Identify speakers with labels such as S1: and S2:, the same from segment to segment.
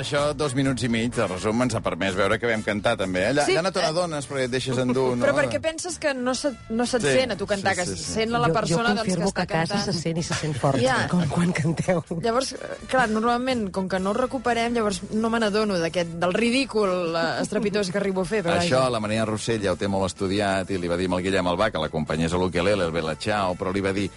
S1: això, dos minuts i mig, de resum, ens ha permès veure que vam cantar, també. Allà,
S2: Sí,
S1: ja no te
S2: eh,
S1: n'adones, perquè et deixes endur, no?
S2: Però perquè penses que no se't, no se't
S1: Sí,
S2: sent a tu cantar,
S1: sí,
S2: que
S1: sí,
S2: sí,
S1: sí.
S2: sent a la persona
S3: jo, jo
S2: doncs, que
S3: confirmo
S2: està
S3: que a casa
S2: cantant.
S3: se sent i se sent fort,
S2: Ja.
S3: com quan canteu.
S2: Llavors, eh, clar, normalment, com que no ho recuperem, llavors no me n'adono d'aquest, del ridícul eh, estrepitós que arribo a fer. Però
S1: Això,
S2: vaja.
S1: la Maria Rossell ja ho té molt estudiat i li va dir amb el Guillem Albà que l'acompanyés a l'Ukelele, el Bella Ciao, però li va dir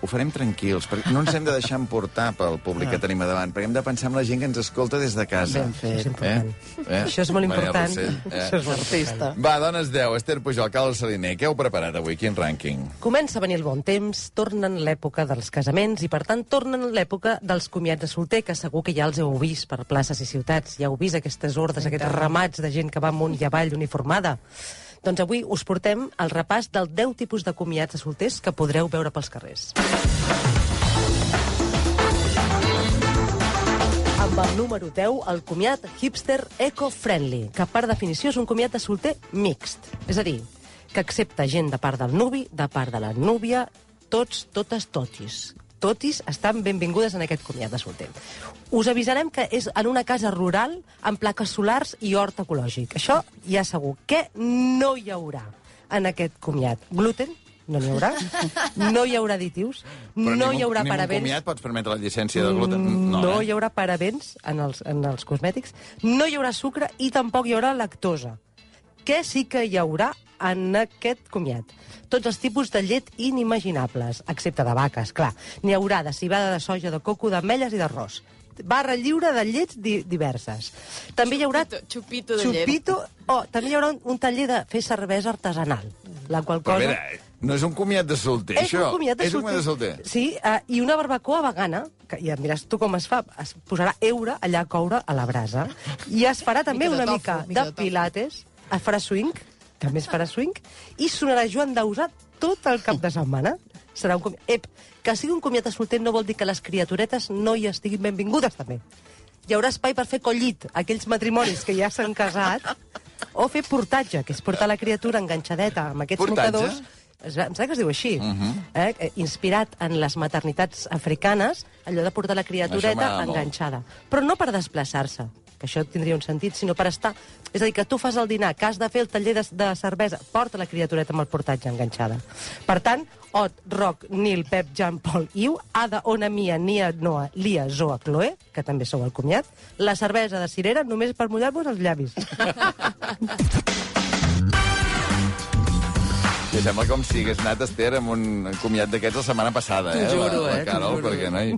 S1: ho farem tranquils, perquè no ens hem de deixar emportar pel públic que tenim a davant, perquè hem de pensar en la gent que ens escolta des de casa.
S4: Ben fet.
S3: És important.
S1: Eh?
S3: Això és molt
S1: Maria
S3: important.
S1: Rossell, eh?
S3: Això és molt
S4: Artista.
S1: Va, dones 10. Esther Pujol, Carles Saliner, què heu preparat avui? Quin rànquing?
S3: Comença a venir el bon temps, tornen l'època dels casaments i, per tant, tornen l'època dels comiats de solter, que segur que ja els heu vist per places i ciutats. Ja heu vist aquestes hordes, aquests ramats de gent que va amunt i avall uniformada. Doncs avui us portem el repàs del 10 tipus de comiats de solters que podreu veure pels carrers. Amb el número 10, el comiat hipster eco-friendly, que per definició és un comiat de solter mixt. És a dir, que accepta gent de part del nuvi, de part de la núvia, tots, totes, totis. Totis estan benvingudes en aquest comiat de solter. Us avisarem que és en una casa rural amb plaques solars i hort ecològic. Això ja segur. Què no hi haurà en aquest comiat? Gluten? No n'hi haurà. No hi haurà additius.
S1: Però
S3: no
S1: ningú-
S3: hi haurà
S1: ningú
S3: parabens.
S1: comiat pots permetre la llicència de gluten?
S3: No, no
S1: eh?
S3: hi haurà parabens en els, en els cosmètics, no hi haurà sucre i tampoc hi haurà lactosa. Què sí que hi haurà en aquest comiat? Tots els tipus de llet inimaginables, excepte de vaques, clar. N'hi haurà de cibada de soja, de coco, d'ametlles i d'arròs. Barra lliure de llets di diverses. També hi haurà...
S2: Chupito- chupito de llet.
S3: Chupito, oh, també hi haurà un, un taller de fer cervesa artesanal, la qual
S1: Però a
S3: cosa...
S1: veure, no és un comiat de solter,
S3: És
S1: això?
S3: un comiat de
S1: és un comiat de solter.
S3: Sí, uh, i una barbacoa vegana, que ja em diràs tu com es fa, es posarà eure allà a coure a la brasa, i es farà també
S2: Mica
S3: una
S2: tofu,
S3: mica
S2: mica
S3: de
S2: de tofu.
S3: pilates, es farà swing, també es farà swing, i sonarà Joan Dausà tot el cap de setmana. Serà un comiat... Ep, que sigui un comiat solter no vol dir que les criaturetes no hi estiguin benvingudes, també. Hi haurà espai per fer collit, aquells matrimonis que ja s'han casat, o fer portatge, que és portar la criatura enganxadeta amb aquests
S1: Portatge?
S3: mocadors em sembla que es diu així, uh
S1: Mhm.
S3: -huh. eh? inspirat en les maternitats africanes, allò de portar la criatureta enganxada. Però no per desplaçar-se, que això tindria un sentit, sinó per estar... És a dir, que tu fas el dinar, que has de fer el taller de, de cervesa, porta la criatureta amb el portatge enganxada. Per tant, Ot, Roc, Nil, Pep, Jan, Pol, Iu, Ada, Ona, Mia, Nia, Noa, Lia, Zoa, Chloe, que també sou el comiat, la cervesa de cirera només per mullar-vos els llavis.
S1: Sembla com si hagués anat Esther amb un comiat d'aquests la setmana passada,
S4: T'ho
S1: eh?
S4: juro,
S1: la, la
S4: eh,
S1: Carol,
S4: juro.
S1: perquè, noi...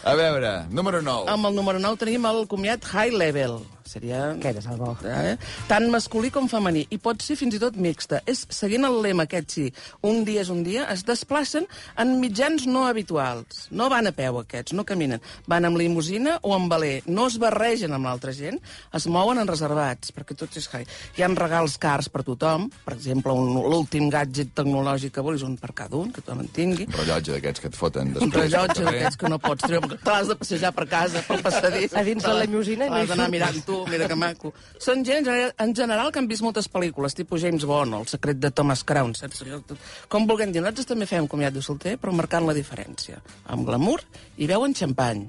S1: A veure, número 9.
S4: Amb el número 9 tenim el comiat High Level. Seria...
S3: Què és el bo?
S4: Eh? Tant masculí com femení. I pot ser fins i tot mixta. És seguint el lema aquest, sí. Un dia és un dia. Es desplacen en mitjans no habituals. No van a peu, aquests. No caminen. Van amb limusina o amb valer. No es barregen amb l'altra gent. Es mouen en reservats, perquè tot és high. Hi ha regals cars per tothom. Per exemple, un- l'últim gadget tecnològic que volis, un per cada un, que tothom en tingui.
S1: Un rellotge d'aquests que et foten
S4: Un
S1: després.
S4: rellotge
S1: pel carrer.
S4: d'aquests que no pots treure, perquè te l'has de passejar per casa, pel passadís.
S3: A dins de la limusina i no hi
S4: Has d'anar mirant tu, mira que maco. Són gent, en general- en general, que han vist moltes pel·lícules, tipus James Bond, El secret de Thomas Crown, saps? Com vulguem dir, nosaltres també fem comiat de solter, però marcant la diferència. Amb glamour i veuen xampany.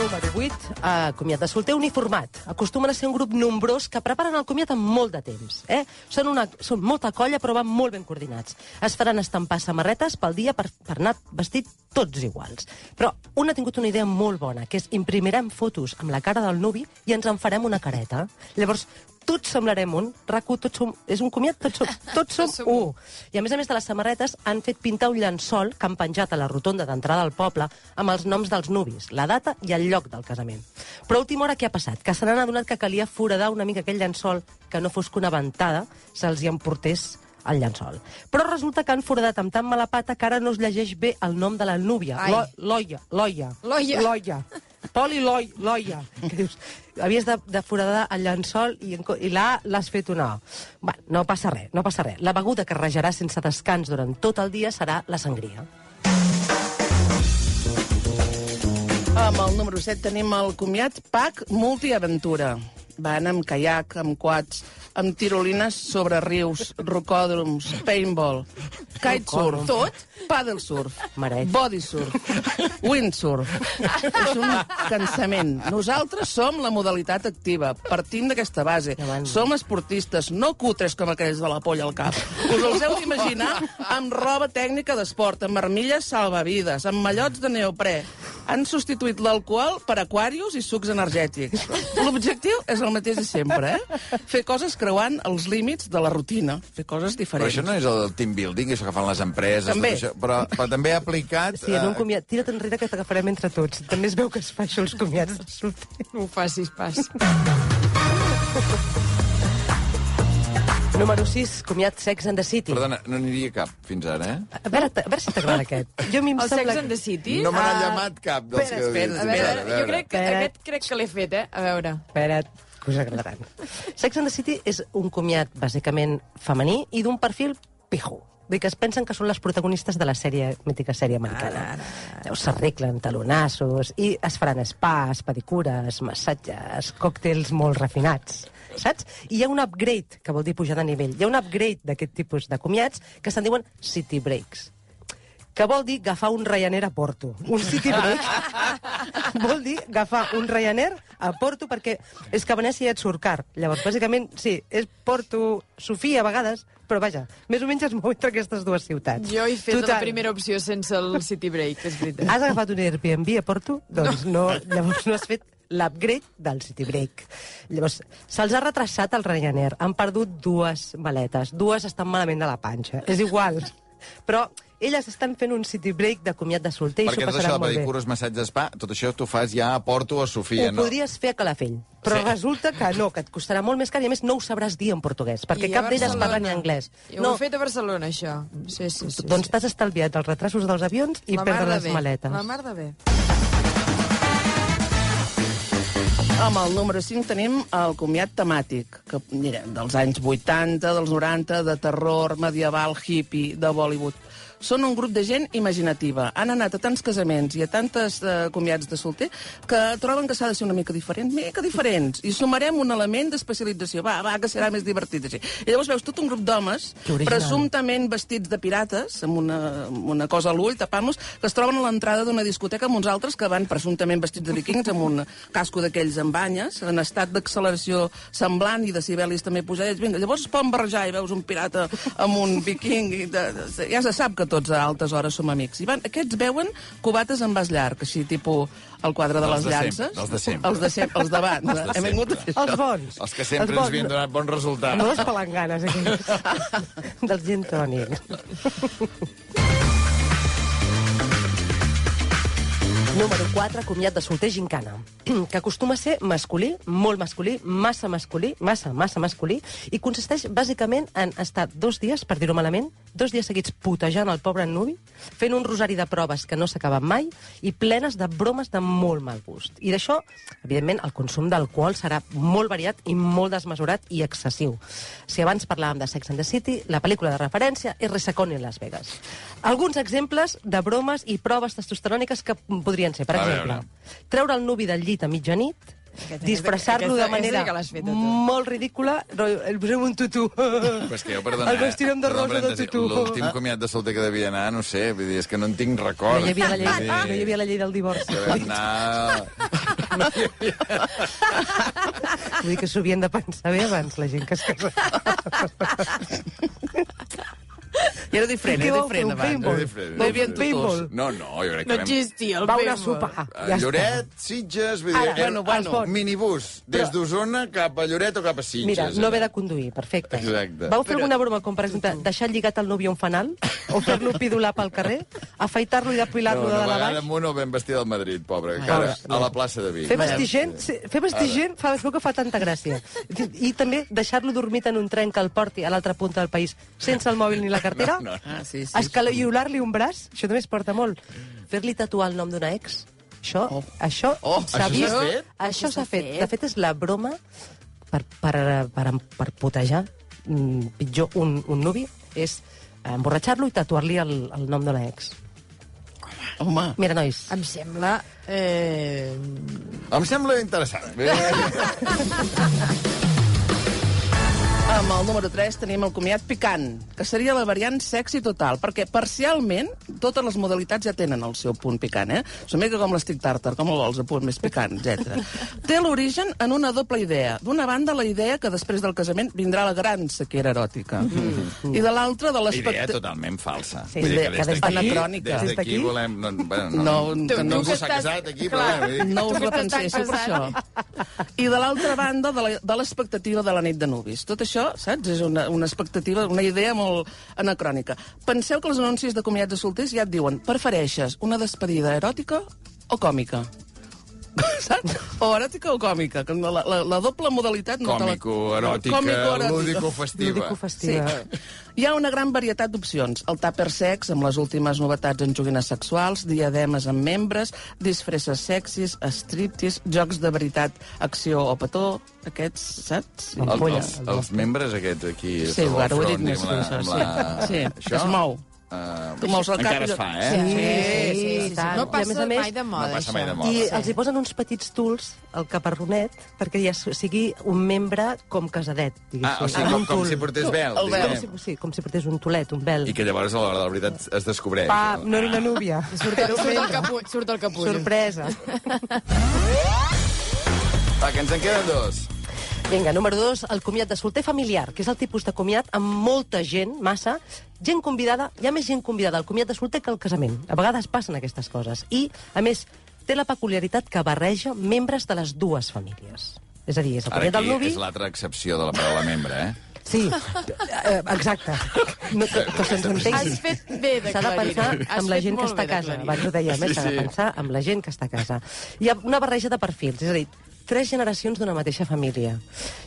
S3: Número 8, eh, comiat de solter uniformat. Acostumen a ser un grup nombrós que preparen el comiat amb molt de temps. Eh? Són, una, són molta colla, però van molt ben coordinats. Es faran estampar samarretes pel dia per, per anar vestit tots iguals. Però un ha tingut una idea molt bona, que és imprimirem fotos amb la cara del nuvi i ens en farem una careta. Llavors, tots semblarem un, RAC1, tots som, és un comiat, tots som, tots som,
S2: som
S3: un. I a més a més de les samarretes han fet pintar un llençol que han penjat a la rotonda d'entrada al poble amb els noms dels nuvis, la data i el lloc del casament. Però a última hora què ha passat? Que se n'han adonat que calia foradar una mica aquell llençol que no fos que una ventada se'ls hi emportés el llençol. Però resulta que han foradat amb tan mala pata que ara no es llegeix bé el nom de la núvia.
S2: Ai.
S3: Lo, Loia, Loia.
S2: Loia.
S3: Loia. Poli Loi, Loia. Que dius, havies de, de foradar el llençol i, i l'A l'has fet una O. Bé, no passa res, no passa res. La beguda que rejarà sense descans durant tot el dia serà la sangria.
S4: Amb el número 7 tenim el comiat PAC Multiaventura. Van amb caiac, amb quads, amb tirolines sobre rius, rocòdroms, paintball, kitesurf, tot, paddle surf, body surf, windsurf. És un cansament. Nosaltres som la modalitat activa. Partim d'aquesta base. Som esportistes, no cutres com aquells de la polla al cap. Us els heu d'imaginar amb roba tècnica d'esport, amb armilles salvavides, amb mallots de neoprè. Han substituït l'alcohol per aquarius i sucs energètics. L'objectiu és el mateix de sempre, eh? Fer coses creuant els límits de la rutina. Fer coses
S1: Però
S4: diferents.
S1: això no és el team building, això que fan les empreses,
S4: També.
S1: tot això, però, però també aplicat...
S3: Sí, en un
S1: eh,
S3: comiat. Tira't enrere que t'agafarem entre tots. També es veu que es fa això als comiats de.
S2: No ho facis pas.
S3: Número 6, comiat Sex and the City.
S1: Perdona, no n'hi cap fins ara, eh?
S3: A veure, a veure si t'agrada aquest. Jo a mi em
S2: El
S3: sembla...
S2: Sex and the City?
S1: No me n'ha
S3: Ah,
S1: llamat cap dels
S3: espera,
S1: que heu dit.
S4: espera,
S2: A veure,
S4: Espera,
S2: jo crec que
S3: espera.
S2: aquest crec que l'he fet, eh? A veure.
S3: Espera't, que us agradaran. Sex and the City és un comiat bàsicament femení i d'un perfil pijo. Vull que es pensen que són les protagonistes de la sèrie, mítica sèrie americana. Llavors s'arreglen talonassos i es faran spas, pedicures, massatges, còctels molt refinats. Saps? I hi ha un upgrade, que vol dir pujar de nivell. Hi ha un upgrade d'aquest tipus de comiats que se'n diuen city breaks que vol dir agafar un Ryanair a Porto. Un city break vol dir agafar un Ryanair a Porto perquè és que a Venècia ja et surt car. Llavors, bàsicament, sí, és Porto, Sofia a vegades, però vaja, més o menys es mou entre aquestes dues ciutats.
S2: Jo he fet
S3: Total.
S2: la primera opció sense el City Break, és veritat.
S3: Has agafat un Airbnb a Porto? Doncs no, llavors no has fet l'upgrade del City Break. Llavors, se'ls ha retrasat el Ryanair. Han perdut dues maletes. Dues estan malament de la panxa. És igual. Però elles estan fent un City Break de comiat de solter i
S1: Perquè
S3: s'ho
S1: tot això
S3: passaran
S1: de
S3: molt bé.
S1: pedicures, massatges, spa, tot això t'ho fas ja a Porto o a Sofia,
S3: Ho
S1: no?
S3: podries fer a Calafell, però
S1: Sí.
S3: sí. resulta que no, que et costarà molt més car i a més no ho sabràs dir en portuguès, perquè
S2: I a
S3: cap d'elles
S2: Barcelona?
S3: parla ni anglès.
S2: Jo
S3: no,
S2: ho he fet a Barcelona, això. Sí, sí, sí.
S3: doncs
S2: sí.
S3: t'has estalviat els retrasos dels avions i
S2: La mar
S3: perdre
S2: de
S3: les
S2: bé,
S3: maletes.
S2: La mar de bé.
S4: Amb el número 5 tenim el comiat temàtic, que, mira, dels anys 80, dels 90, de terror, medieval, hippie, de Bollywood. Són un grup de gent imaginativa. Han anat a tants casaments i a tantes eh, comiats de solter que troben que s'ha de ser una mica diferent, mica diferents. I sumarem un element d'especialització. Va, va, que serà més divertit així. I llavors veus tot un grup d'homes, presumptament vestits de pirates, amb una, amb una cosa a l'ull, tapant-los, que es troben a l'entrada d'una discoteca amb uns altres que van presumptament vestits de vikings, amb un casco d'aquells amb banyes, en estat d'acceleració semblant i de Sibelis també pujadets. Vinga, llavors es poden barrejar i veus un pirata amb un viking. I de, de, ja se sap que tots a altes hores som amics. I van, aquests veuen cubates amb vas llarg, així, tipus el quadre de
S1: Els
S4: les
S1: de
S4: llances.
S1: sempre, els de sempre.
S4: Els de sempre, els d'abans.
S1: Els de
S4: Hem vingut
S1: sempre.
S3: Els bons.
S1: Els que sempre
S3: Els
S1: ens
S3: bons.
S1: havien donat bon resultat.
S3: No les palanganes, aquells. Dels gin tònic. Número 4, comiat de solter gincana, que acostuma a ser masculí, molt masculí, massa masculí, massa, massa masculí, i consisteix bàsicament en estar dos dies, per dir-ho malament, dos dies seguits putejant el pobre nuvi, fent un rosari de proves que no s'acaben mai i plenes de bromes de molt mal gust. I d'això, evidentment, el consum d'alcohol serà molt variat i molt desmesurat i excessiu. Si abans parlàvem de Sex and the City, la pel·lícula de referència és Resacón en Las Vegas. Alguns exemples de bromes i proves testosteròniques que podrien ser, per
S1: A
S3: exemple,
S1: veure.
S3: treure el nuvi del llit a mitjanit, disfressar-lo de manera
S2: aquesta que l'has fet,
S3: molt ridícula, el posem un tutú.
S1: Però és que jo, perdona,
S3: El vestirem de rosa de tutú.
S1: L'últim comiat de solter que devia anar, no sé, vull dir, és que no en tinc record.
S3: No hi havia la llei,
S1: dir,
S3: no hi havia la llei del divorci.
S1: Que vam anar... No hi havia...
S3: Vull dir que s'ho havien de pensar bé abans, la gent que es casa.
S4: I era diferent,
S3: Què
S4: era diferent
S3: un
S4: abans.
S1: Era diferent, diferent.
S3: paintball?
S1: No, no, jo crec que
S2: No
S1: vam...
S2: existia el
S3: Va una
S2: paintball.
S3: sopa.
S1: A
S3: Ja
S1: Lloret, Sitges, vull dir,
S3: Ara,
S4: bueno, bueno.
S3: bons.
S1: minibús, des d'Osona cap a Lloret o cap a Sitges.
S3: Mira, no haver de conduir, perfecte.
S1: Exacte.
S3: Vau fer alguna broma, com per exemple, deixar lligat el núvio a un fanal? O fer-lo pidolar pel carrer? Afaitar-lo i depilar-lo
S1: No,
S3: de a
S1: vegada
S3: baix?
S1: amb un ben vestit del Madrid, pobre, encara, a la plaça de Vic.
S3: Fer vestir gent, fer vestir gent fa, es veu que fa tanta gràcia. I també deixar-lo dormit en un tren que el porti a l'altra punta del país sense el mòbil ni la cartera?
S1: No, no.
S4: Ah, sí, sí.
S3: Escaliolar-li un braç? Això també es porta molt. Fer-li tatuar el nom d'una ex? Això,
S4: Oh.
S3: això
S1: Oh,
S3: s'ha
S1: això
S3: vist...
S1: s'ha fet?
S3: Això s'ha fet.
S2: fet?
S3: De fet, és la broma per, per, per, per putejar mm, pitjor un, un nuvi, és emborratxar-lo i tatuar-li el, el nom de l'ex.
S4: Home,
S3: Mira, nois,
S2: Em sembla... Eh...
S1: Em sembla interessant.
S4: amb el número 3 tenim el comiat picant, que seria la variant sexy total, perquè parcialment totes les modalitats ja tenen el seu punt picant, eh? És una mica com l'estic tartar, com el vols, a punt més picant, etc. Té l'origen en una doble idea. D'una banda, la idea que després del casament vindrà la gran sequera eròtica. Mm. I de l'altra, de
S1: Idea
S4: l'espectacle...
S1: totalment falsa.
S3: Sí,
S1: Vull dir que
S3: que
S1: des
S3: des
S1: d'aquí...
S4: anacrònica.
S1: Des d'aquí volem... No, bueno, no,
S4: No,
S1: no,
S4: que
S1: no,
S4: no
S1: s'ha
S2: estàs-
S1: casat aquí,
S2: clar.
S1: però... Vull dir,
S4: No us
S2: Tu
S4: I de l'altra banda, de la- de l'expectativa de la nit de nuvis. Tot això, saps? És una, una expectativa, una idea molt anacrònica. Penseu que els anuncis de comiats de solters ja et diuen prefereixes una despedida eròtica o còmica? Saps? O eròtica o còmica. que La, la, la doble modalitat... No te la-
S1: Còmico, eròtica, lúdico-festiva.
S3: lúdico-festiva.
S4: Hi ha una gran varietat d'opcions. El tàper sex, amb les últimes novetats en joguines sexuals, diademes amb membres, disfresses sexis, striptease, jocs de veritat, acció o petó, aquests, saps?
S3: El-
S1: Els,
S3: Ampolla,
S1: els,
S3: el
S1: els membres aquests aquí...
S4: Sí,
S1: el
S4: ara ho he dit més,
S1: amb la-
S4: sí. Sí, es mou.
S1: Uh,
S4: Tu mous el cap
S1: Encara es fa, eh?
S2: Sí, sí,
S3: sí,
S2: sí, sí. No passa
S3: més a més,
S2: mai de moda,
S1: no passa mai de moda.
S3: I
S1: Sí.
S3: els hi posen uns petits tuls al caparronet perquè ja sigui un membre com casadet, diguéssim.
S1: Ah, o sigui, com,
S3: un
S1: com si portés vel.
S4: El vel.
S3: Com si, sí, com si portés un tulet, un vel.
S1: I que llavors a l'hora de la veritat es descobreix.
S3: Pa, no era una núvia.
S2: Surt, surt, el capu, surt el capullo.
S3: Sorpresa.
S1: Va, que ens en queden dos.
S3: Vinga, número dos, el comiat de solter familiar, que és el tipus de comiat amb molta gent, massa, gent convidada, hi ha més gent convidada al comiat de solter que al casament. A vegades passen aquestes coses. I, a més, té la peculiaritat que barreja membres de les dues famílies. És a dir, és el comiat del nuvi...
S1: és l'altra excepció de la paraula membre, eh?
S3: Sí, eh, exacte. No, que, que se'ns entengui.
S2: Has fet bé de
S3: S'ha de pensar amb la gent que està a casa. Abans ho
S1: Sí,
S3: s'ha de pensar amb la gent que està a casa. Hi ha una barreja de perfils, és a dir, tres generacions d'una mateixa família.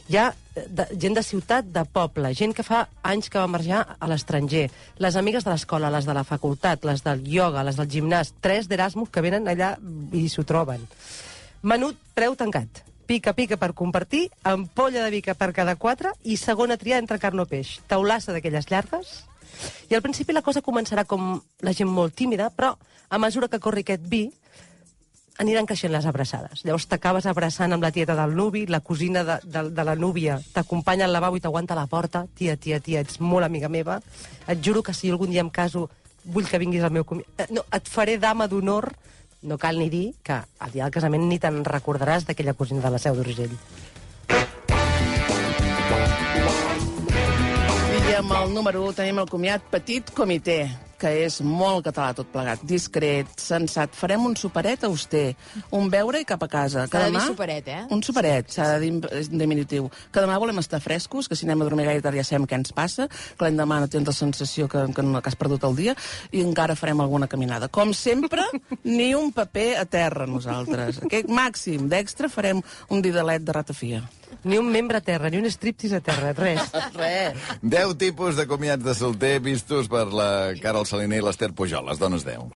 S3: Hi ha eh, de, gent de ciutat, de poble, gent que fa anys que va marxar a l'estranger, les amigues de l'escola, les de la facultat, les del ioga, les del gimnàs, tres d'Erasmus que venen allà i s'ho troben. Menut, preu tancat. Pica, pica per compartir, ampolla de bica per cada quatre i segona tria entre carn o peix. Taulassa d'aquelles llargues. I al principi la cosa començarà com la gent molt tímida, però a mesura que corri aquest vi, aniran creixent les abraçades. Llavors t'acabes abraçant amb la tieta del nuvi, la cosina de, de, de la núvia t'acompanya al lavabo i t'aguanta la porta. Tia, tia, tia, ets molt amiga meva. Et juro que si algun dia em caso vull que vinguis al meu comi... Eh, No, et faré dama d'honor. No cal ni dir que al dia del casament ni te'n recordaràs d'aquella cosina de la Seu d'Urgell.
S4: I amb el número 1 tenim el comiat Petit Comitè, que és molt català tot plegat, discret, sensat. Farem un superet auster, un beure i cap a casa.
S2: S'ha de dir superet, eh?
S4: Un superet, s'ha de dir diminutiu. Que demà volem estar frescos, que si anem a dormir gaire tard ja sabem què ens passa, que l'endemà no tens la sensació que, que, no, que has perdut el dia, i encara farem alguna caminada. Com sempre, ni un paper a terra, nosaltres. Aquest màxim d'extra farem un didalet de ratafia.
S3: Ni un membre a terra, ni un striptease a terra, res.
S4: Res.
S1: 10 tipus de comiats de solter vistos per la Carol Saliner i l'Ester Pujol. Les dones 10.